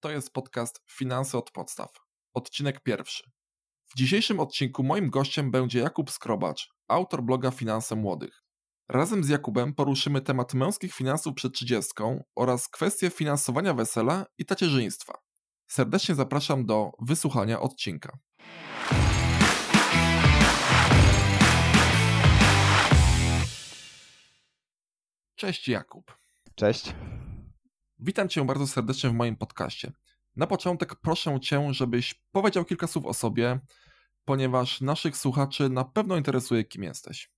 To jest podcast Finanse od podstaw. Odcinek pierwszy. W dzisiejszym odcinku moim gościem będzie Jakub Skrobacz, autor bloga Finanse Młodych. Razem z Jakubem poruszymy temat męskich finansów przed trzydziestką oraz kwestie finansowania wesela i tacierzyństwa. Serdecznie zapraszam do wysłuchania odcinka. Cześć Jakub. Cześć. Witam Cię bardzo serdecznie w moim podcaście. Na początek proszę Cię, żebyś powiedział kilka słów o sobie, ponieważ naszych słuchaczy na pewno interesuje, kim jesteś.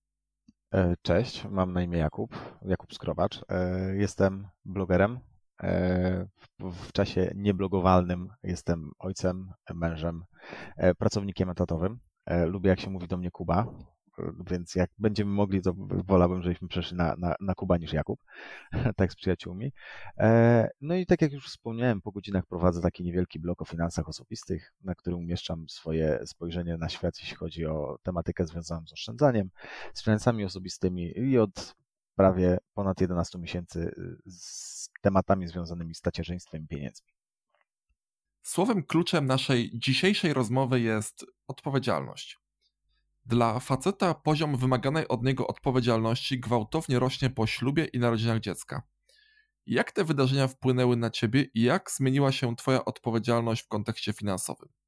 E, cześć, mam na imię Jakub, Jakub Skrobacz. E, jestem blogerem. E, w czasie nieblogowalnym jestem ojcem, mężem, pracownikiem etatowym. Lubię, jak się mówi do mnie Kuba, więc jak będziemy mogli, to wolałbym, żebyśmy przeszli na, na, na Kuba niż Jakub, tak z przyjaciółmi. E, no i tak jak już wspomniałem, po godzinach prowadzę taki niewielki blog o finansach osobistych, na którym umieszczam swoje spojrzenie na świat, jeśli chodzi o tematykę związaną z oszczędzaniem, z finansami osobistymi i od prawie ponad 11 miesięcy z tematami związanymi z tacierzyństwem i pieniędzmi. Słowem kluczem naszej dzisiejszej rozmowy jest odpowiedzialność. Dla faceta poziom wymaganej od niego odpowiedzialności gwałtownie rośnie po ślubie i narodzinach dziecka. Jak te wydarzenia wpłynęły na ciebie i jak zmieniła się twoja odpowiedzialność w kontekście finansowym?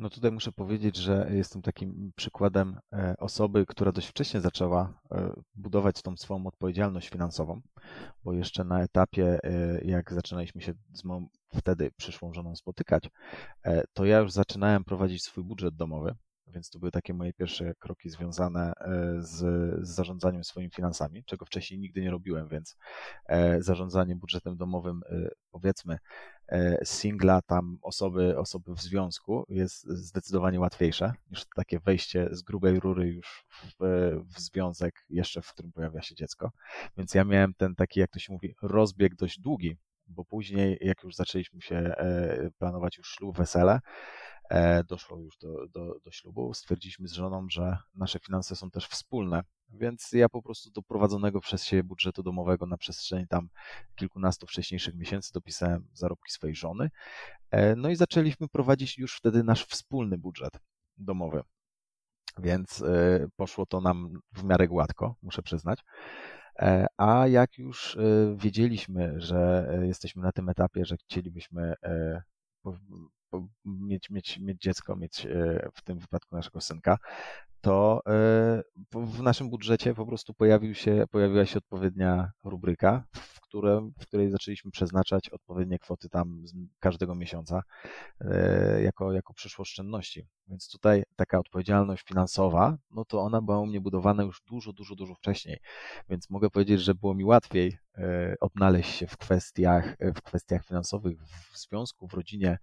No tutaj muszę powiedzieć, że jestem takim przykładem e, osoby, która dość wcześnie zaczęła e, budować tą swoją odpowiedzialność finansową, bo jeszcze na etapie, e, jak zaczynaliśmy się z moją wtedy przyszłą żoną spotykać, to ja już zaczynałem prowadzić swój budżet domowy, więc to były takie moje pierwsze kroki związane z, z, zarządzaniem swoimi finansami, czego wcześniej nigdy nie robiłem, więc zarządzanie budżetem domowym, powiedzmy, singla, tam osoby, osoby w związku jest zdecydowanie łatwiejsze niż takie wejście z grubej rury już w, w związek, jeszcze w którym pojawia się dziecko. Więc ja miałem ten taki, jak to się mówi, rozbieg dość długi, bo później, jak już zaczęliśmy się e, planować już ślub, wesele, e, doszło już do, do, do ślubu, stwierdziliśmy z żoną, że nasze finanse są też wspólne, więc ja po prostu do prowadzonego przez siebie budżetu domowego na przestrzeni tam kilkunastu wcześniejszych miesięcy dopisałem zarobki swojej żony. E, no i zaczęliśmy prowadzić już wtedy nasz wspólny budżet domowy. Więc e, poszło to nam w miarę gładko, muszę przyznać. E, a jak już wiedzieliśmy, że jesteśmy na tym etapie, że chcielibyśmy mieć, mieć, mieć dziecko, mieć w tym wypadku naszego synka, to e, w naszym budżecie po prostu pojawił się, pojawiła się odpowiednia rubryka, w, w której zaczęliśmy przeznaczać odpowiednie kwoty tam każdego miesiąca e, jako, jako przyszłość oszczędności. Więc tutaj taka odpowiedzialność finansowa, no to ona była u mnie budowana już dużo, dużo, dużo wcześniej. Więc mogę powiedzieć, że było mi łatwiej e, odnaleźć się w kwestiach, w kwestiach finansowych w związku, w rodzinie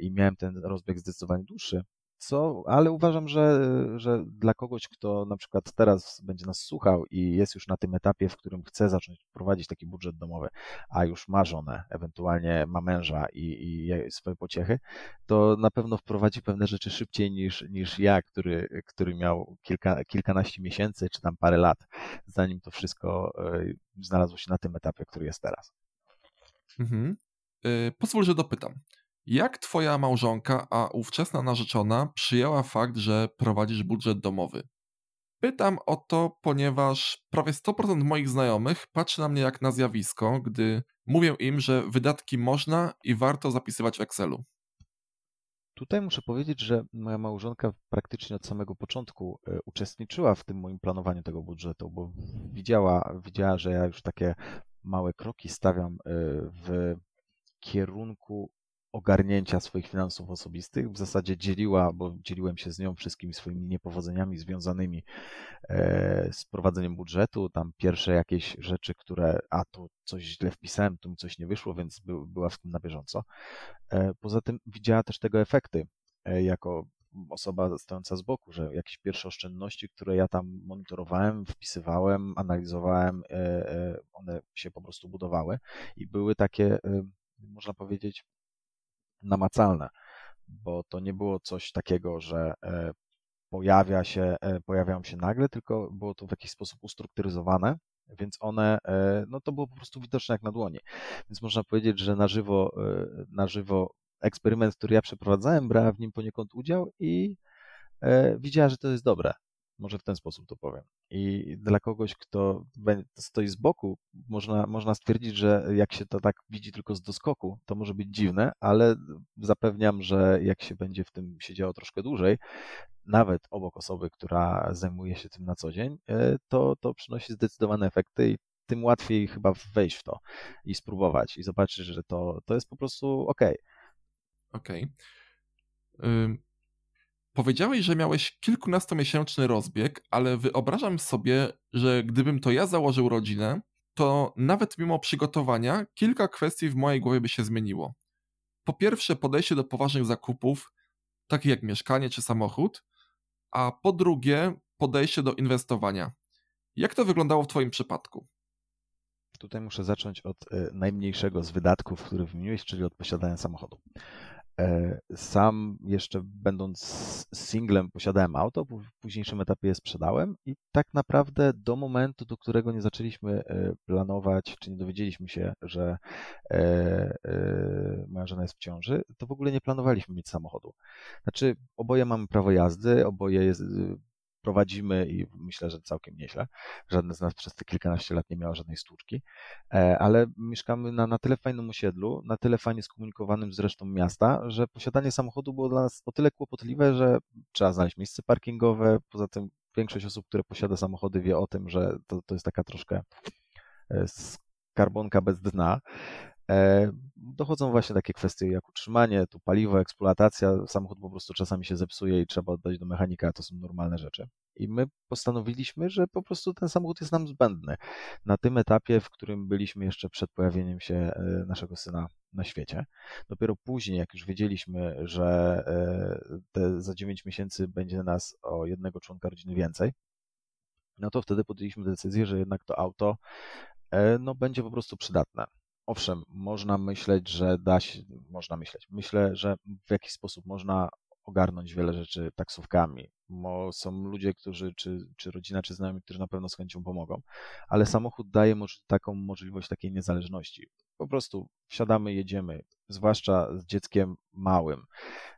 i miałem ten rozbieg zdecydowanie dłuższy, co, ale uważam, że, że dla kogoś, kto na przykład teraz będzie nas słuchał i jest już na tym etapie, w którym chce zacząć prowadzić taki budżet domowy, a już ma żonę, ewentualnie ma męża i, i swoje pociechy, to na pewno wprowadzi pewne rzeczy szybciej niż, niż ja, który, który miał kilka, kilkanaście miesięcy czy tam parę lat, zanim to wszystko e, znalazło się na tym etapie, który jest teraz. Mhm. Yy, pozwól, że dopytam. Jak twoja małżonka, a ówczesna narzeczona przyjęła fakt, że prowadzisz budżet domowy? Pytam o to, ponieważ prawie 100% moich znajomych patrzy na mnie jak na zjawisko, gdy mówię im, że wydatki można i warto zapisywać w Excelu. Tutaj muszę powiedzieć, że moja małżonka praktycznie od samego początku e, uczestniczyła w tym moim planowaniu tego budżetu, bo widziała, widziała, że ja już takie małe kroki stawiam e, w kierunku ogarnięcia swoich finansów osobistych. W zasadzie dzieliła, bo dzieliłem się z nią wszystkimi swoimi niepowodzeniami związanymi e, z prowadzeniem budżetu. Tam pierwsze jakieś rzeczy, które, a tu coś źle wpisałem, tu mi coś nie wyszło, więc by, była w tym na bieżąco. E, poza tym widziała też tego efekty e, jako osoba stojąca z boku, że jakieś pierwsze oszczędności, które ja tam monitorowałem, wpisywałem, analizowałem, one się po prostu budowały i były takie, można powiedzieć, namacalne, bo to nie było coś takiego, że e, pojawia się, e, pojawiają się nagle, tylko było to w jakiś sposób ustrukturyzowane więc one, no to było po prostu widoczne jak na dłoni. Więc można powiedzieć, że na żywo, na żywo eksperyment, który ja przeprowadzałem, brała w nim poniekąd udział i widziała, że to jest dobre. Może w ten sposób to powiem. I dla kogoś, kto stoi z boku, można, można stwierdzić, że jak się to tak widzi tylko z doskoku, to może być dziwne, ale zapewniam, że jak się będzie w tym siedziało troszkę dłużej, nawet obok osoby, która zajmuje się tym na co dzień, e, to, to przynosi zdecydowane efekty i tym łatwiej chyba wejść w to i spróbować i zobaczyć, że to, to jest po prostu ok. Okej. Okay. Powiedziałeś, że miałeś kilkunastomiesięczny rozbieg, ale wyobrażam sobie, że gdybym to ja założył rodzinę, to nawet mimo przygotowania kilka kwestii w mojej głowie by się zmieniło. Po pierwsze, podejście do poważnych zakupów, takich jak mieszkanie czy samochód, a po drugie, podejście do inwestowania. Jak to wyglądało w Twoim przypadku? Tutaj muszę zacząć od e, najmniejszego z wydatków, który wymieniłeś, czyli od posiadania samochodu. E, sam jeszcze będąc singlem posiadałem auto, w późniejszym etapie je sprzedałem i tak naprawdę do momentu, do którego nie zaczęliśmy e, planować, czy nie dowiedzieliśmy się, że e, moja żona jest w ciąży, to w ogóle nie planowaliśmy mieć samochodu. Znaczy, oboje mamy prawo jazdy, oboje jest, prowadzimy i myślę, że całkiem nieźle. Żadne z nas przez te kilkanaście lat nie miało żadnej stłuczki, e, ale mieszkamy na, na tyle fajnym osiedlu, na tyle fajnie skomunikowanym z resztą miasta, że posiadanie samochodu było dla nas o tyle kłopotliwe, że trzeba znaleźć miejsce parkingowe. Poza tym większość osób, które posiada samochody, wie o tym, że to, to jest taka troszkę e, skarbonka bez dna. E, dochodzą właśnie takie kwestie jak utrzymanie, tu paliwo, eksploatacja, samochód po prostu czasami się zepsuje i trzeba oddać do mechanika, to są normalne rzeczy. I my postanowiliśmy, że po prostu ten samochód jest nam zbędny. Na tym etapie, w którym byliśmy jeszcze przed pojawieniem się e, naszego syna na świecie. Dopiero później, jak już wiedzieliśmy, że e, za 9 miesięcy będzie nas o jednego członka rodziny więcej, no to wtedy podjęliśmy decyzję, że jednak to auto no, będzie po prostu przydatne. Owszem, można myśleć, że da się, można myśleć. Myślę, że w jakiś sposób można ogarnąć wiele rzeczy taksówkami. Bo są ludzie, którzy, czy, czy rodzina, czy znajomi, którzy na pewno z chęcią pomogą, ale samochód daje moż, taką możliwość takiej niezależności. Po prostu wsiadamy, jedziemy, zwłaszcza z dzieckiem małym,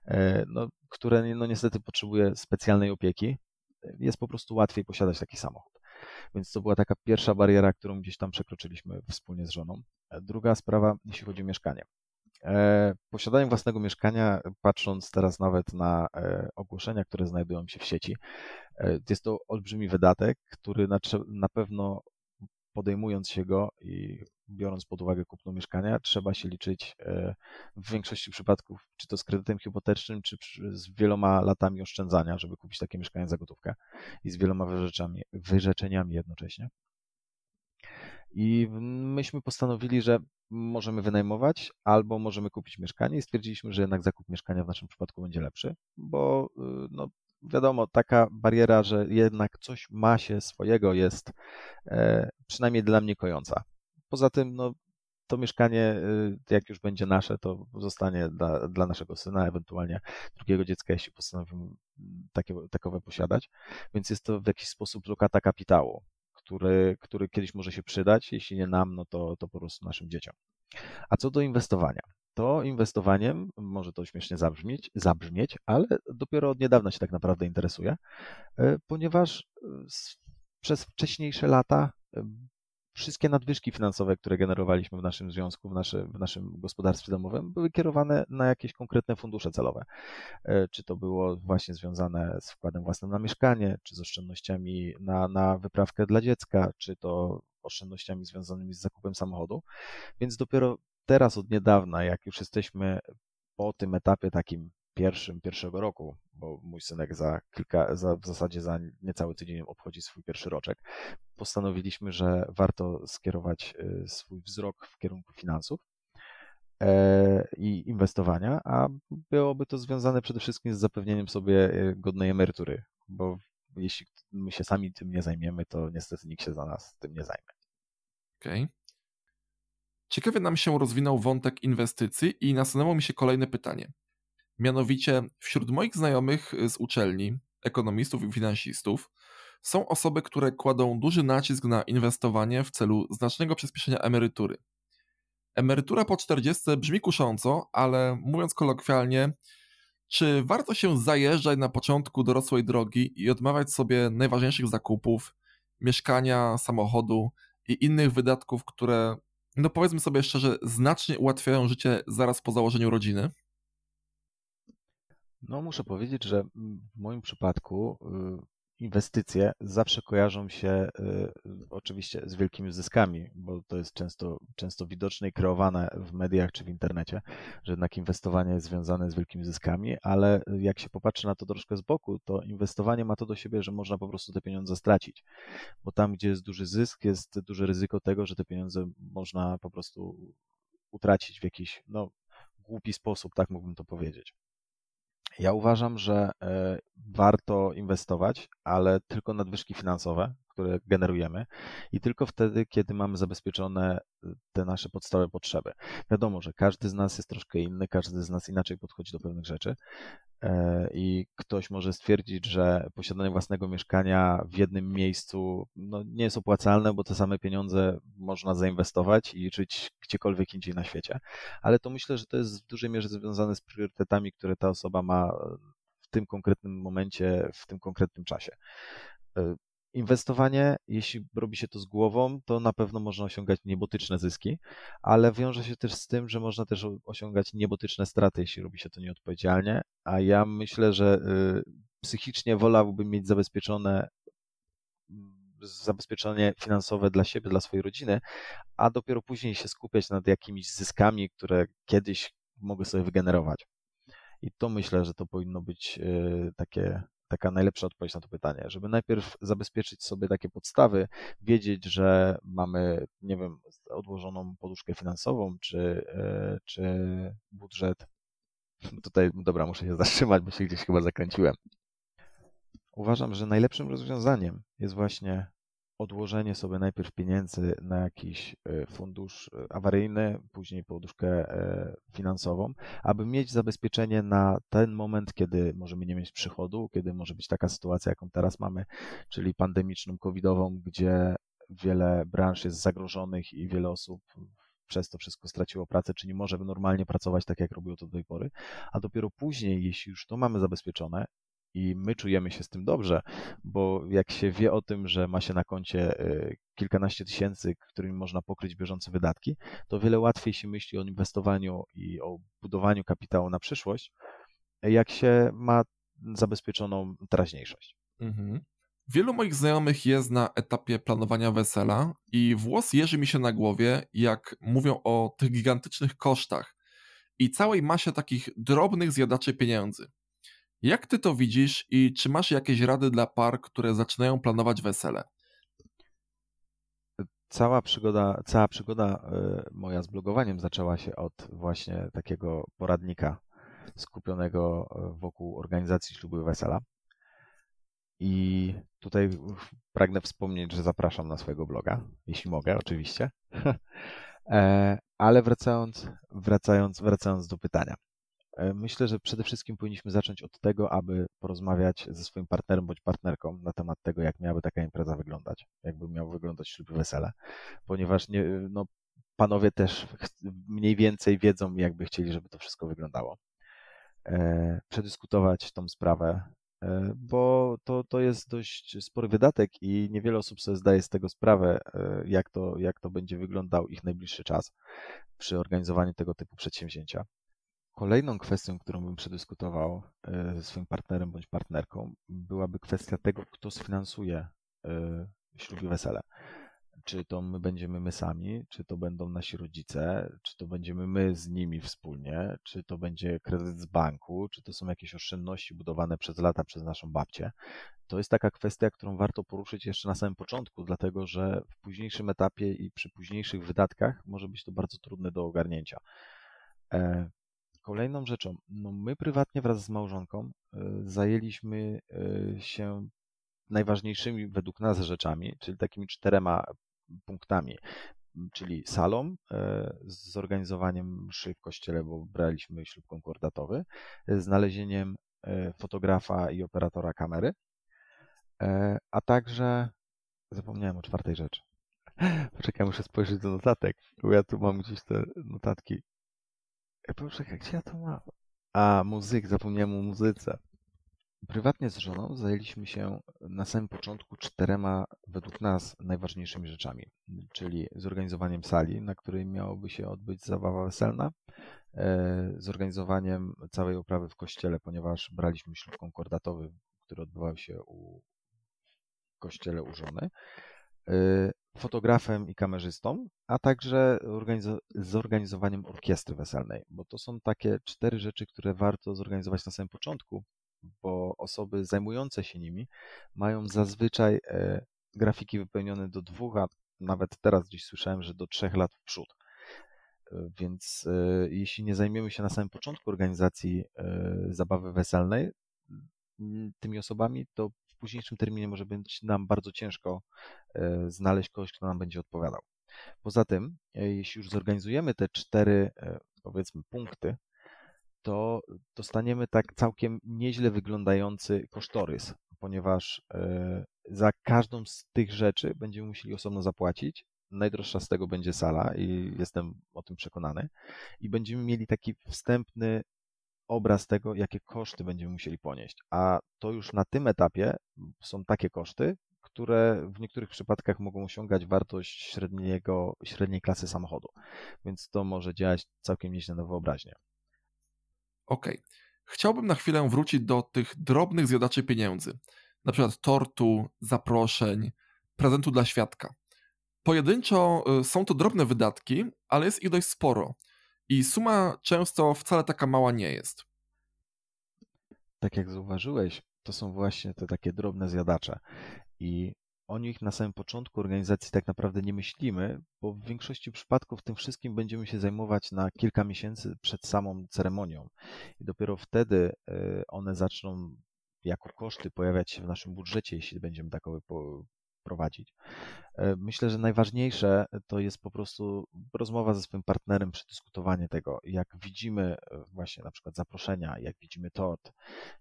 e, no, które no, niestety potrzebuje specjalnej opieki. Jest po prostu łatwiej posiadać taki samochód. Więc to była taka pierwsza bariera, którą gdzieś tam przekroczyliśmy wspólnie z żoną. E, druga sprawa, jeśli chodzi o mieszkanie. E, posiadanie własnego mieszkania, patrząc teraz nawet na e, ogłoszenia, które znajdują się w sieci, jest to olbrzymi wydatek, który na, pewno podejmując się go i biorąc pod uwagę kupno mieszkania, trzeba się liczyć e, w większości przypadków, czy to z kredytem hipotecznym, czy z wieloma latami oszczędzania, żeby kupić takie mieszkanie za gotówkę i z wieloma wyrzeczeniami, wyrzeczeniami jednocześnie. I myśmy postanowili, że możemy wynajmować albo możemy kupić mieszkanie i stwierdziliśmy, że jednak zakup mieszkania w naszym przypadku będzie lepszy, bo y, no, wiadomo, taka bariera, że jednak coś ma się swojego, jest e, przynajmniej dla mnie kojąca. Poza tym, no, to mieszkanie, y, jak już będzie nasze, to zostanie dla, dla naszego syna, ewentualnie drugiego dziecka, jeśli postanowimy takie, takowe posiadać. Więc jest to w jakiś sposób lokata kapitału, który, który kiedyś może się przydać. Jeśli nie nam, no to, to po prostu naszym dzieciom. A co do inwestowania? to inwestowaniem, może to śmiesznie zabrzmieć, zabrzmieć, ale dopiero od niedawna się tak naprawdę interesuje, e, ponieważ e, przez wcześniejsze lata wszystkie nadwyżki finansowe, które generowaliśmy w naszym związku, w, naszy, w naszym gospodarstwie domowym, były kierowane na jakieś konkretne fundusze celowe. Czy to było właśnie związane z wkładem własnym na mieszkanie, czy z oszczędnościami na, na wyprawkę dla dziecka, czy to oszczędnościami związanymi z zakupem samochodu. Więc dopiero teraz od niedawna, jak już jesteśmy po tym etapie takim pierwszym, pierwszego roku, bo mój synek za kilka, za, w zasadzie za niecały tydzień obchodzi swój pierwszy roczek, postanowiliśmy, że warto skierować y, swój wzrok w kierunku finansów e, i inwestowania, a byłoby to związane przede wszystkim z zapewnieniem sobie y, godnej emerytury, bo jeśli my się sami tym nie zajmiemy, to niestety nikt się za nas tym nie zajmie. Okej. Okay. Ciekawie nam się rozwinął wątek inwestycji i nasunęło mi się kolejne pytanie. Mianowicie, wśród moich znajomych z uczelni, ekonomistów i finansistów, są osoby, które kładą duży nacisk na inwestowanie w celu znacznego przyspieszenia emerytury. Emerytura po 40 brzmi kusząco, ale mówiąc kolokwialnie, czy warto się zajeżdżać na początku dorosłej drogi i odmawiać sobie najważniejszych zakupów, mieszkania, samochodu i innych wydatków, które, no powiedzmy sobie szczerze, znacznie ułatwiają życie zaraz po założeniu rodziny? No, muszę powiedzieć, że w moim przypadku y, inwestycje zawsze kojarzą się y, oczywiście z wielkimi zyskami, bo to jest często, często widoczne i kreowane w mediach czy w internecie, że jednak inwestowanie jest związane z wielkimi zyskami, ale jak się popatrzy na to troszkę z boku, to inwestowanie ma to do siebie, że można po prostu te pieniądze stracić, bo tam, gdzie jest duży zysk, jest duże ryzyko tego, że te pieniądze można po prostu utracić w jakiś, no, głupi sposób, tak mógłbym to powiedzieć. Ja uważam, że e, warto inwestować, ale tylko nadwyżki finansowe, które generujemy i tylko wtedy, kiedy mamy zabezpieczone y, te nasze podstawowe potrzeby. Wiadomo, że każdy z nas jest troszkę inny, każdy z nas inaczej podchodzi do pewnych rzeczy e, i ktoś może stwierdzić, że posiadanie własnego mieszkania w jednym miejscu no, nie jest opłacalne, bo te same pieniądze można zainwestować i żyć gdziekolwiek indziej na świecie. Ale to myślę, że to jest w dużej mierze związane z priorytetami, które ta osoba ma tym konkretnym momencie, w tym konkretnym czasie. E, Inwestowanie, jeśli robi się to z głową, to na pewno można osiągać niebotyczne zyski, ale wiąże się też z tym, że można też osiągać niebotyczne straty, jeśli robi się to nieodpowiedzialnie. A ja myślę, że y, psychicznie wolałbym mieć zabezpieczone zabezpieczenie finansowe dla siebie, dla swojej rodziny, a dopiero później się skupiać nad jakimiś zyskami, które kiedyś mogę sobie wygenerować. I to myślę, że to powinno być y, takie taka najlepsza odpowiedź na to pytanie, żeby najpierw zabezpieczyć sobie takie podstawy, wiedzieć, że mamy, nie wiem, odłożoną poduszkę finansową, czy, e, czy budżet. Tutaj, dobra, muszę się zatrzymać, bo się gdzieś chyba zakręciłem. Uważam, że najlepszym rozwiązaniem jest właśnie odłożenie sobie najpierw pieniędzy na jakiś e, fundusz e, awaryjny, później poduszkę e, finansową, aby mieć zabezpieczenie na ten moment, kiedy możemy nie mieć przychodu, kiedy może być taka sytuacja, jaką teraz mamy, czyli pandemiczną, covidową, gdzie wiele branż jest zagrożonych i wiele osób przez to wszystko straciło pracę, czy nie może normalnie pracować tak, jak robiło to do tej pory, a dopiero później, jeśli już to mamy zabezpieczone, i my czujemy się z tym dobrze, bo jak się wie o tym, że ma się na koncie y, kilkanaście tysięcy, którymi można pokryć bieżące wydatki, to wiele łatwiej się myśli o inwestowaniu i o budowaniu kapitału na przyszłość, jak się ma zabezpieczoną teraźniejszość. Mhm. Wielu moich znajomych jest na etapie planowania wesela i włos jeży mi się na głowie, jak mówią o tych gigantycznych kosztach i całej masie takich drobnych zjadaczy pieniędzy. Jak ty to widzisz i czy masz jakieś rady dla par, które zaczynają planować wesele? Cała przygoda, cała przygoda e, moja z blogowaniem zaczęła się od właśnie takiego poradnika skupionego e, wokół organizacji ślubu i wesela. I tutaj pragnę wspomnieć, że zapraszam na swojego bloga, jeśli mogę, oczywiście. E, ale wracając, wracając, wracając do pytania. E, myślę, że przede wszystkim powinniśmy zacząć od tego, aby porozmawiać ze swoim partnerem bądź partnerką na temat tego, jak miałaby taka impreza wyglądać, jakby miał wyglądać ślub wesele, ponieważ nie, no, panowie też mniej więcej wiedzą, jakby chcieli, żeby to wszystko wyglądało. E, przedyskutować tą sprawę, e, bo to, to jest dość spory wydatek i niewiele osób sobie zdaje z tego sprawę, e, jak to, jak to będzie wyglądał ich najbliższy czas przy organizowaniu tego typu przedsięwzięcia. Kolejną kwestią, którą bym przedyskutował e, ze swoim partnerem bądź partnerką, byłaby kwestia tego, kto sfinansuje e, ślub i wesele. Czy to my będziemy my sami, czy to będą nasi rodzice, czy to będziemy my z nimi wspólnie, czy to będzie kredyt z banku, czy to są jakieś oszczędności budowane przez lata przez naszą babcię. To jest taka kwestia, którą warto poruszyć jeszcze na samym początku, dlatego że w późniejszym etapie i przy późniejszych wydatkach może być to bardzo trudne do ogarnięcia. E, Kolejną rzeczą, no my prywatnie wraz z małżonką y, zajęliśmy y, się najważniejszymi według nas rzeczami, czyli takimi czterema punktami, czyli salą, y, z zorganizowaniem mszy w kościele, bo braliśmy ślub konkordatowy, znalezieniem fotografa i operatora kamery E, a także zapomniałem o czwartej rzeczy. Poczekaj, muszę spojrzeć do notatek, bo ja tu mam gdzieś te notatki. Poczekaj, gdzie ja to mam? A, muzyk, zapomniałem o muzyce. Prywatnie z żoną zajęliśmy się na samym początku czterema, według nas, najważniejszymi rzeczami, czyli zorganizowaniem sali, na której miałoby się odbyć zabawa weselna, e, zorganizowaniem całej oprawy w kościele, ponieważ braliśmy ślub konkordatowy, który odbywał się u kościele u żony, e, fotografem i kamerzystą, a także zorganizowaniem orkiestry weselnej, bo to są takie cztery rzeczy, które warto zorganizować na samym początku, bo osoby zajmujące się nimi mają zazwyczaj e, grafiki wypełnione do dwóch, a nawet teraz gdzieś słyszałem, że do trzech lat w przód. E, więc e, jeśli nie zajmiemy się na samym początku organizacji zabawy weselnej tymi osobami, to w późniejszym terminie może być nam bardzo ciężko znaleźć kogoś, kto nam będzie odpowiadał. Poza tym, jeśli już zorganizujemy te cztery, powiedzmy, punkty, to dostaniemy tak całkiem nieźle wyglądający kosztorys, ponieważ e, za każdą z tych rzeczy będziemy musieli osobno zapłacić. Najdroższa z tego będzie sala i jestem o tym przekonany. I będziemy mieli taki wstępny obraz tego, jakie koszty będziemy musieli ponieść. A to już na tym etapie są takie koszty, które w niektórych przypadkach mogą osiągać wartość średniego, średniej klasy samochodu. Więc to może działać całkiem nieźle na wyobraźnię. Ok. Chciałbym na chwilę wrócić do tych drobnych zjadaczy pieniędzy. Na przykład tortu, zaproszeń, prezentu dla świadka. Pojedynczo y, są to drobne wydatki, ale jest ich dość sporo. I suma często wcale taka mała nie jest. Tak jak zauważyłeś, to są właśnie te takie drobne zjadacze. I o nich na samym początku organizacji tak naprawdę nie myślimy, bo w większości przypadków tym wszystkim będziemy się zajmować na kilka miesięcy przed samą ceremonią. I dopiero wtedy e, one zaczną jako koszty pojawiać się w naszym budżecie, jeśli będziemy takowe prowadzić. E, myślę, że najważniejsze to jest po prostu rozmowa ze swoim partnerem, przedyskutowanie tego, jak widzimy e, właśnie na przykład zaproszenia, jak widzimy tort,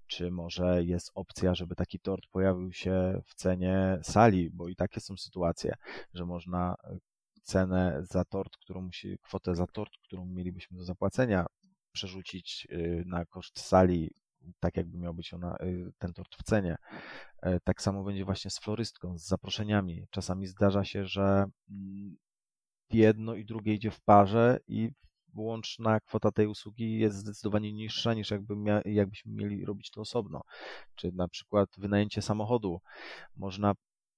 czy może jest opcja, żeby taki tort pojawił się w cenie sali, bo i takie są sytuacje, że można e, cenę za tort, którą musi, kwotę za tort, którą mielibyśmy do zapłacenia, przerzucić na koszt sali tak jakby miał być ona, y, ten tort w cenie. E, tak samo będzie właśnie z florystką, z zaproszeniami. Czasami zdarza się, że mm, jedno i drugie idzie w parze i łączna kwota tej usługi jest zdecydowanie niższa niż jakby mia, jakbyśmy mieli robić to osobno. Czy na przykład wynajęcie samochodu. Można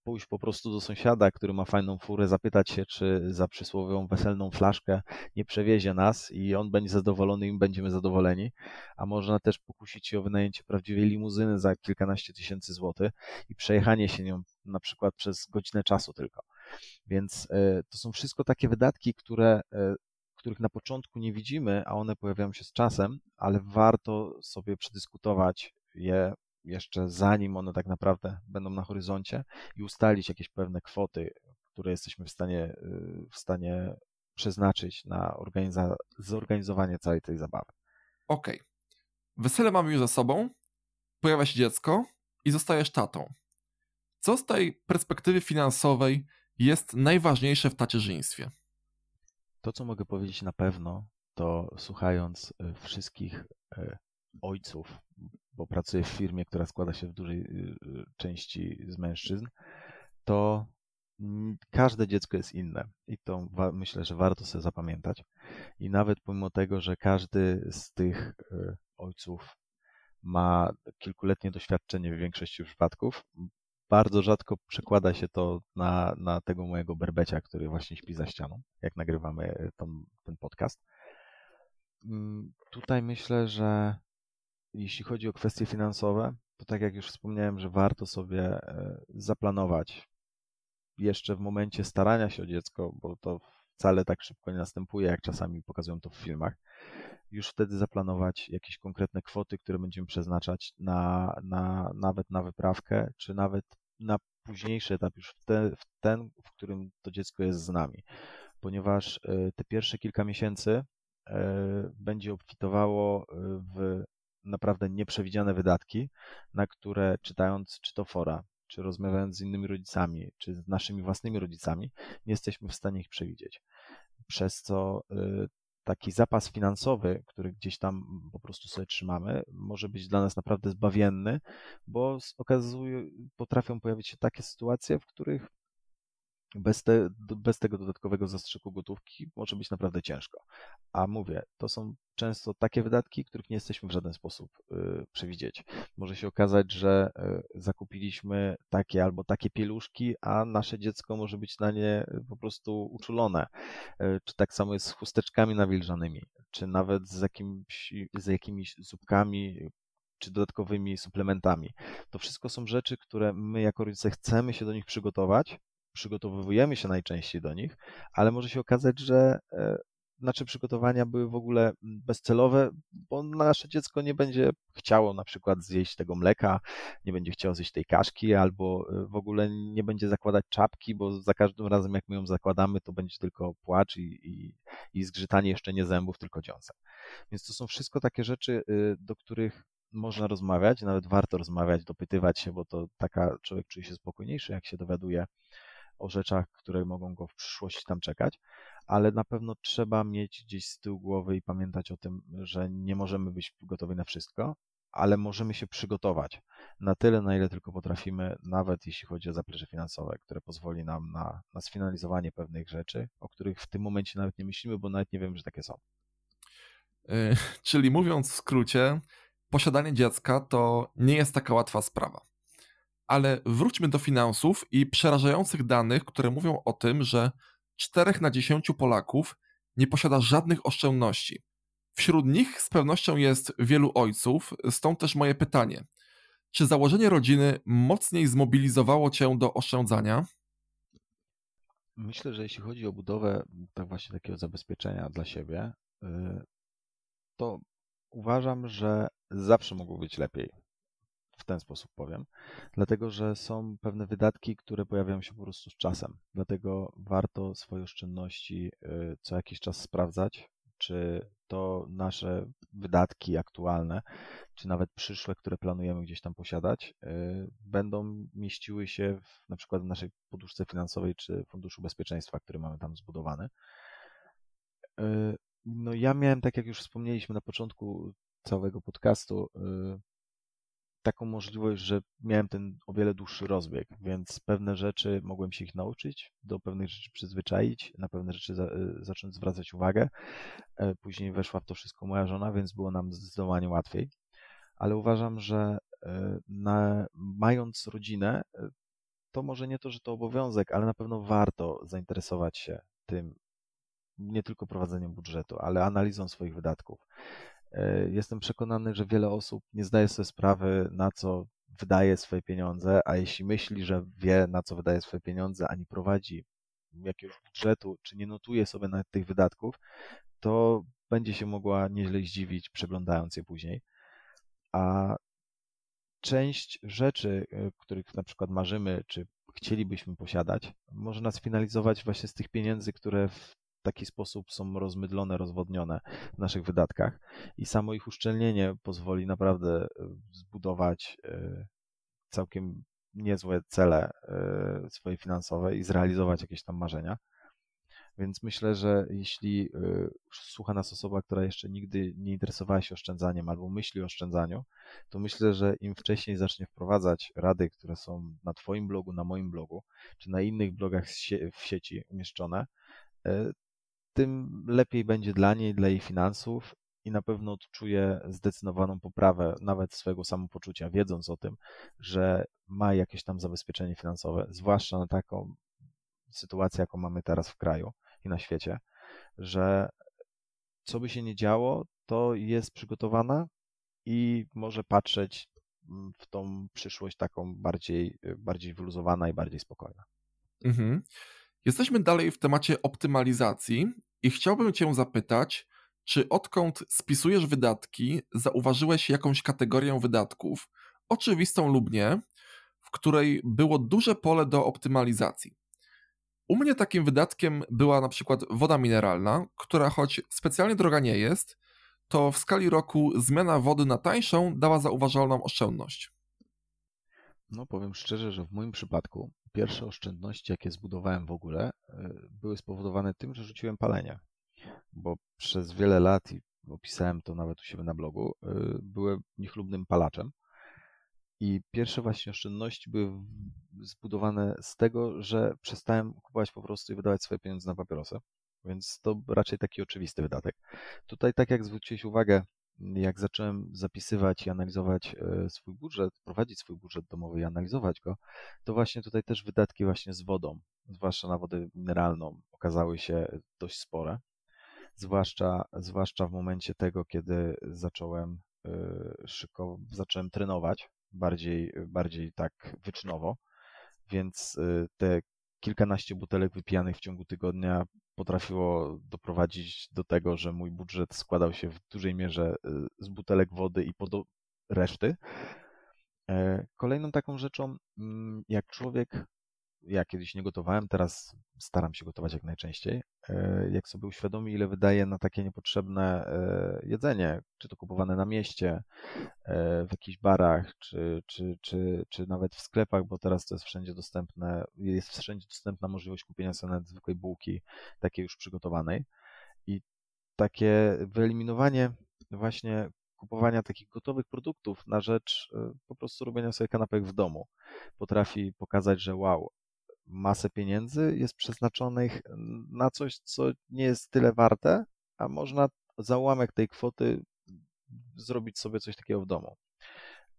pójść po prostu do sąsiada, który ma fajną furę, zapytać się, czy za przysłowiową weselną flaszkę nie przewiezie nas i on będzie zadowolony i my będziemy zadowoleni. A można też pokusić się o wynajęcie prawdziwej limuzyny za kilkanaście tysięcy złotych i przejechanie się nią na przykład przez godzinę czasu tylko. Więc e, to są wszystko takie wydatki, które e, których na początku nie widzimy, a one pojawiają się z czasem, ale warto sobie przedyskutować je jeszcze zanim one tak naprawdę będą na horyzoncie i ustalić jakieś pewne kwoty, które jesteśmy w stanie, y, w stanie przeznaczyć na organiza- zorganizowanie całej tej zabawy. Okej. Okay. Wesele mamy już za sobą, pojawia się dziecko i zostajesz tatą. Co z tej perspektywy finansowej jest najważniejsze w tacierzyństwie? To, co mogę powiedzieć na pewno, to słuchając y, wszystkich y, ojców, bo pracuję w firmie, która składa się w dużej y, y, części z mężczyzn, to każde dziecko jest inne i to myślę, że warto sobie zapamiętać. I nawet pomimo tego, że każdy z tych y, ojców ma kilkuletnie doświadczenie w większości przypadków, bardzo rzadko przekłada się to na, na tego mojego berbecia, który właśnie śpi za ścianą, jak nagrywamy tą, ten podcast. Mm, tutaj myślę, że jeśli chodzi o kwestie finansowe, to tak jak już wspomniałem, że warto sobie e, zaplanować jeszcze w momencie starania się o dziecko, bo to wcale tak szybko nie następuje, jak czasami pokazują to w filmach, już wtedy zaplanować jakieś konkretne kwoty, które będziemy przeznaczać na, na, nawet na wyprawkę, czy nawet na późniejszy etap, już w, w ten, w którym to dziecko jest z nami. Ponieważ e, te pierwsze kilka miesięcy e, będzie obfitowało w naprawdę nieprzewidziane wydatki, na które czytając czy to fora, czy rozmawiając z innymi rodzicami, czy z naszymi własnymi rodzicami, nie jesteśmy w stanie ich przewidzieć. Przez co y, taki zapas finansowy, który gdzieś tam po prostu sobie trzymamy, może być dla nas naprawdę zbawienny, bo okazuje, potrafią pojawić się takie sytuacje, w których bez, te, bez tego dodatkowego zastrzyku gotówki może być naprawdę ciężko. A mówię, to są często takie wydatki, których nie jesteśmy w żaden sposób y, przewidzieć. Może się okazać, że y, zakupiliśmy takie albo takie pieluszki, a nasze dziecko może być na nie po prostu uczulone. Y, czy tak samo jest z chusteczkami nawilżanymi, czy nawet z, jakimś, z jakimiś zupkami, czy dodatkowymi suplementami. To wszystko są rzeczy, które my jako rodzice chcemy się do nich przygotować, przygotowujemy się najczęściej do nich, ale może się okazać, że nasze przygotowania były w ogóle bezcelowe, bo nasze dziecko nie będzie chciało na przykład zjeść tego mleka, nie będzie chciało zjeść tej kaszki, albo e, w ogóle nie będzie zakładać czapki, bo za każdym razem jak my ją zakładamy, to będzie tylko płacz i, i, i zgrzytanie jeszcze nie zębów, tylko dziąsem. Więc to są wszystko takie rzeczy, y, do których można rozmawiać, nawet warto rozmawiać, dopytywać się, bo to taka człowiek czuje się spokojniejszy, jak się dowiaduje o rzeczach, które mogą go w przyszłości tam czekać, ale na pewno trzeba mieć gdzieś z tyłu głowy i pamiętać o tym, że nie możemy być gotowi na wszystko, ale możemy się przygotować na tyle, na ile tylko potrafimy, nawet jeśli chodzi o zaplecze finansowe, które pozwoli nam na, na sfinalizowanie pewnych rzeczy, o których w tym momencie nawet nie myślimy, bo nawet nie wiemy, że takie są. Yy, czyli mówiąc w skrócie, posiadanie dziecka to nie jest taka łatwa sprawa. Ale wróćmy do finansów i przerażających danych, które mówią o tym, że 4 na 10 Polaków nie posiada żadnych oszczędności. Wśród nich z pewnością jest wielu ojców, stąd też moje pytanie. Czy założenie rodziny mocniej zmobilizowało cię do oszczędzania? Myślę, że jeśli chodzi o budowę tak właśnie takiego zabezpieczenia dla siebie, y, to uważam, że zawsze mogło być lepiej w ten sposób powiem, dlatego że są pewne wydatki, które pojawiają się po prostu z czasem. Dlatego warto swoje oszczędności y, co jakiś czas sprawdzać, czy to nasze wydatki aktualne, czy nawet przyszłe, które planujemy gdzieś tam posiadać, y, będą mieściły się w, na przykład w naszej poduszce finansowej czy funduszu bezpieczeństwa, który mamy tam zbudowany. Y, no ja miałem, tak jak już wspomnieliśmy na początku całego podcastu, taką możliwość, że miałem ten o wiele dłuższy rozbieg, więc pewne rzeczy mogłem się ich nauczyć, do pewnych rzeczy przyzwyczaić, na pewne rzeczy za, y, zacząć zwracać uwagę. E, później weszła w to wszystko moja żona, więc było nam zdecydowanie łatwiej. Ale uważam, że e, na, mając rodzinę, e, to może nie to, że to obowiązek, ale na pewno warto zainteresować się tym, nie tylko prowadzeniem budżetu, ale analizą swoich wydatków. E, jestem przekonany, że wiele osób nie zdaje sobie sprawy, na co wydaje swoje pieniądze, a jeśli myśli, że wie, na co wydaje swoje pieniądze, ani prowadzi jakiegoś budżetu, czy nie notuje sobie nawet tych wydatków, to będzie się mogła nieźle zdziwić, przeglądając je później. A część rzeczy, e, których na przykład marzymy, czy chcielibyśmy posiadać, może nas finalizować właśnie z tych pieniędzy, które w taki sposób są rozmydlone, rozwodnione w naszych wydatkach i samo ich uszczelnienie pozwoli naprawdę e, zbudować e, całkiem niezłe cele e, swoje finansowe i zrealizować jakieś tam marzenia. Więc myślę, że jeśli słucha nas osoba, która jeszcze nigdy nie interesowała się oszczędzaniem albo myśli o oszczędzaniu, to myślę, że im wcześniej zacznie wprowadzać rady, które są na Twoim blogu, na moim blogu, czy na innych blogach w sieci umieszczone, tym lepiej będzie dla niej, dla jej finansów i na pewno odczuje zdecydowaną poprawę nawet swojego samopoczucia, wiedząc o tym, że ma jakieś tam zabezpieczenie finansowe, zwłaszcza na taką sytuację, jaką mamy teraz w kraju i na świecie, że co by się nie działo, to jest przygotowana i może patrzeć w tą przyszłość taką bardziej, bardziej wyluzowana i bardziej spokojna. Mhm. Jesteśmy dalej w temacie optymalizacji i chciałbym Cię zapytać, czy odkąd spisujesz wydatki, zauważyłeś jakąś kategorię wydatków, oczywistą lub nie, w której było duże pole do optymalizacji? U mnie takim wydatkiem była na przykład woda mineralna, która choć specjalnie droga nie jest, to w skali roku zmiana wody na tańszą dała zauważalną oszczędność. No, powiem szczerze, że w moim przypadku pierwsze oszczędności, jakie zbudowałem w ogóle, e, były spowodowane tym, że rzuciłem palenie. Bo przez wiele lat, i opisałem to nawet u siebie na blogu, e, byłem niechlubnym palaczem. I pierwsze właśnie oszczędności były zbudowane z tego, że przestałem kupować po prostu i wydawać swoje pieniądze na papierosy. Więc to raczej taki oczywisty wydatek. Tutaj, tak jak zwróciłeś uwagę, jak zacząłem zapisywać i analizować e, swój budżet, prowadzić swój budżet domowy i analizować go, to właśnie tutaj też wydatki właśnie z wodą, zwłaszcza na wodę mineralną, okazały się dość spore. Zwłaszcza, zwłaszcza w momencie tego, kiedy zacząłem e, szykować, zacząłem trenować bardziej, bardziej tak wyczynowo, więc e, te kilkanaście butelek wypijanych w ciągu tygodnia potrafiło doprowadzić do tego, że mój budżet składał się w dużej mierze y, z butelek wody i pod reszty. E, kolejną taką rzeczą, mm, jak człowiek, ja kiedyś nie gotowałem, teraz staram się gotować jak najczęściej, e, jak sobie uświadomi, ile wydaje na takie niepotrzebne e, jedzenie, czy to kupowane na mieście, w jakichś barach, czy, czy, czy, czy nawet w sklepach, bo teraz to jest wszędzie dostępne, jest wszędzie dostępna możliwość kupienia sobie nawet zwykłej bułki, takiej już przygotowanej. I takie wyeliminowanie właśnie kupowania takich gotowych produktów na rzecz po prostu robienia sobie kanapek w domu potrafi pokazać, że wow, masę pieniędzy jest przeznaczonych na coś, co nie jest tyle warte, a można za ułamek tej kwoty zrobić sobie coś takiego w domu.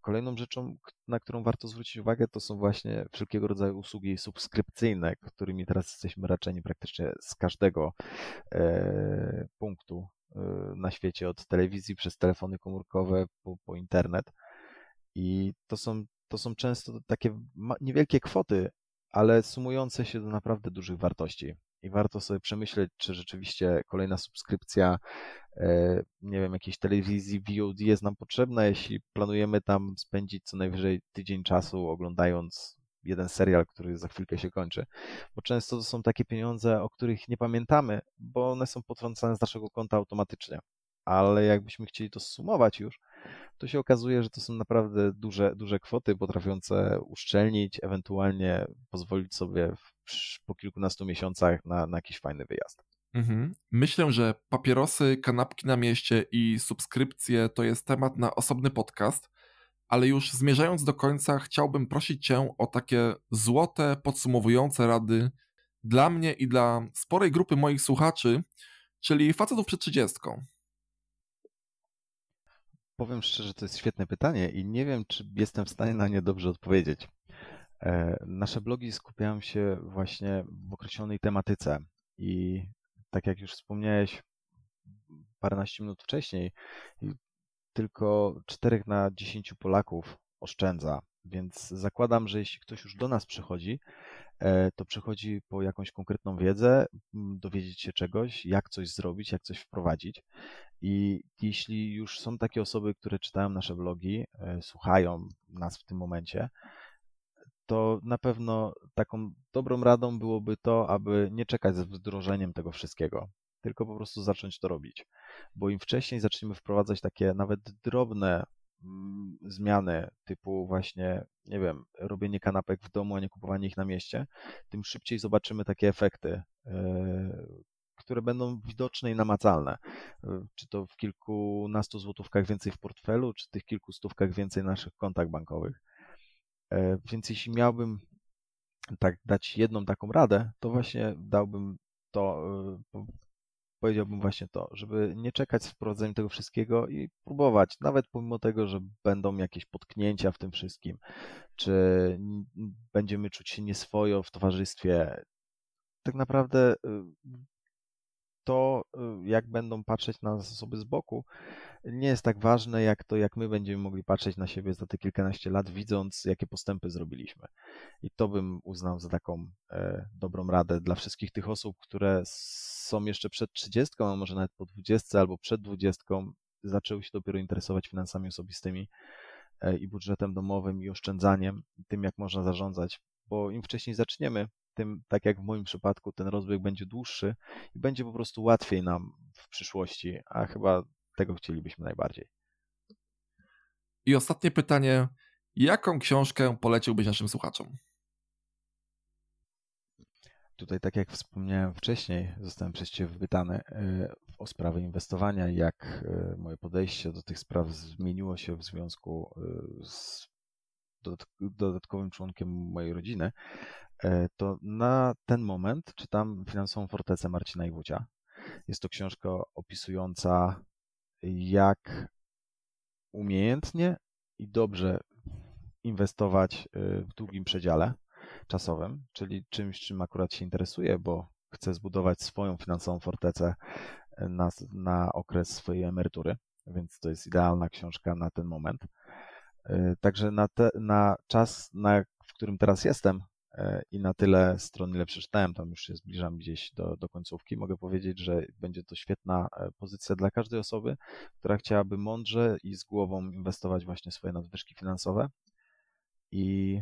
Kolejną rzeczą, na którą warto zwrócić uwagę, to są właśnie wszelkiego rodzaju usługi subskrypcyjne, którymi teraz jesteśmy raczeni praktycznie z każdego e, punktu e, na świecie, od telewizji przez telefony komórkowe po, po internet. I to są, to są często takie niewielkie kwoty, ale sumujące się do naprawdę dużych wartości. I warto sobie przemyśleć, czy rzeczywiście kolejna subskrypcja E, nie wiem, jakiejś telewizji VOD jest nam potrzebna, jeśli planujemy tam spędzić co najwyżej tydzień czasu oglądając jeden serial, który za chwilkę się kończy. Bo często to są takie pieniądze, o których nie pamiętamy, bo one są potrącane z naszego konta automatycznie. Ale jakbyśmy chcieli to sumować już, to się okazuje, że to są naprawdę duże, duże kwoty potrafiące uszczelnić, ewentualnie pozwolić sobie w, po kilkunastu miesiącach na, na jakiś fajny wyjazd. Mhm. Myślę, że papierosy, kanapki na mieście i subskrypcje to jest temat na osobny podcast, ale już zmierzając do końca, chciałbym prosić Cię o takie złote, podsumowujące rady dla mnie i dla sporej grupy moich słuchaczy, czyli facetów przed trzydziestką. Powiem szczerze, to jest świetne pytanie i nie wiem, czy jestem w stanie na nie dobrze odpowiedzieć. E, nasze blogi skupiają się właśnie w określonej tematyce i tak jak już wspomniałeś paręnaście minut wcześniej, tylko 4 na 10 Polaków oszczędza. Więc zakładam, że jeśli ktoś już do nas przychodzi, to przychodzi po jakąś konkretną wiedzę, dowiedzieć się czegoś, jak coś zrobić, jak coś wprowadzić. I jeśli już są takie osoby, które czytają nasze blogi, e, słuchają nas w tym momencie, to na pewno taką dobrą radą byłoby to, aby nie czekać z wdrożeniem tego wszystkiego, tylko po prostu zacząć to robić. Bo im wcześniej zaczniemy wprowadzać takie nawet drobne zmiany, typu właśnie, nie wiem, robienie kanapek w domu, a nie kupowanie ich na mieście, tym szybciej zobaczymy takie efekty, e, które będą widoczne i namacalne. E, czy to w kilkunastu złotówkach więcej w portfelu, czy tych kilku stówkach więcej na naszych kontach bankowych. E, więc jeśli miałbym tak dać jedną taką radę, to właśnie dałbym to, powiedziałbym właśnie to, żeby nie czekać z wprowadzeniem tego wszystkiego i próbować, nawet pomimo tego, że będą jakieś potknięcia w tym wszystkim, czy będziemy czuć się nieswojo w towarzystwie. Tak naprawdę e, to, jak będą patrzeć na nas osoby z boku, nie jest tak ważne, jak to, jak my będziemy mogli patrzeć na siebie za te kilkanaście lat, widząc, jakie postępy zrobiliśmy. I to bym uznał za taką e, dobrą radę dla wszystkich tych osób, które są jeszcze przed 30, a może nawet po 20 albo przed 20, zaczęły się dopiero interesować finansami osobistymi e, i budżetem domowym i oszczędzaniem, tym, jak można zarządzać, bo im wcześniej zaczniemy, tym, tak jak w moim przypadku, ten rozbieg będzie dłuższy i będzie po prostu łatwiej nam w przyszłości, a chyba tego chcielibyśmy najbardziej. I ostatnie pytanie. Jaką książkę poleciłbyś naszym słuchaczom? Tutaj, tak jak wspomniałem wcześniej, zostałem przez Ciebie wypytany e, o sprawę inwestowania, jak e, moje podejście do tych spraw zmieniło się w związku e, z dodatkowym członkiem mojej rodziny, to na ten moment czytam Finansową Fortecę Marcina Iwucia. Jest to książka opisująca, jak umiejętnie i dobrze inwestować w długim przedziale czasowym, czyli czymś, czym akurat się interesuję, bo chcę zbudować swoją finansową fortecę na, na okres swojej emerytury, więc to jest idealna książka na ten moment. E, także na, te, na czas, na, w którym teraz jestem e, i na tyle stron, ile przeczytałem, tam już się zbliżam gdzieś do, do końcówki, mogę powiedzieć, że będzie to świetna e, pozycja dla każdej osoby, która chciałaby mądrze i z głową inwestować właśnie swoje nadwyżki finansowe. I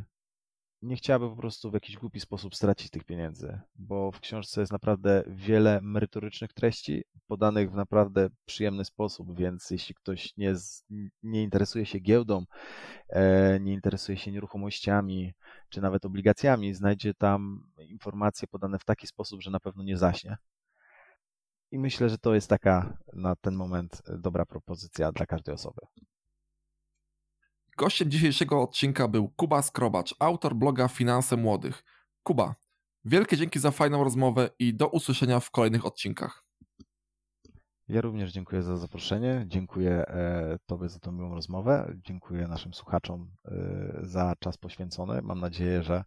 nie chciałaby po prostu w jakiś głupi sposób stracić tych pieniędzy, bo w książce jest naprawdę wiele merytorycznych treści, podanych w naprawdę przyjemny sposób, więc jeśli ktoś nie, nie interesuje się giełdą, e, nie interesuje się nieruchomościami, czy nawet obligacjami, znajdzie tam informacje podane w taki sposób, że na pewno nie zaśnie. I myślę, że to jest taka na ten moment dobra propozycja dla każdej osoby. Gościem dzisiejszego odcinka był Kuba Skrobacz, autor bloga Finanse Młodych. Kuba, wielkie dzięki za fajną rozmowę i do usłyszenia w kolejnych odcinkach. Ja również dziękuję za zaproszenie, dziękuję e, Tobie za tę miłą rozmowę, dziękuję naszym słuchaczom e, za czas poświęcony. Mam nadzieję, że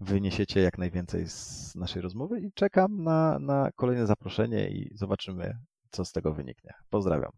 wyniesiecie jak najwięcej z naszej rozmowy i czekam na, na kolejne zaproszenie i zobaczymy, co z tego wyniknie. Pozdrawiam.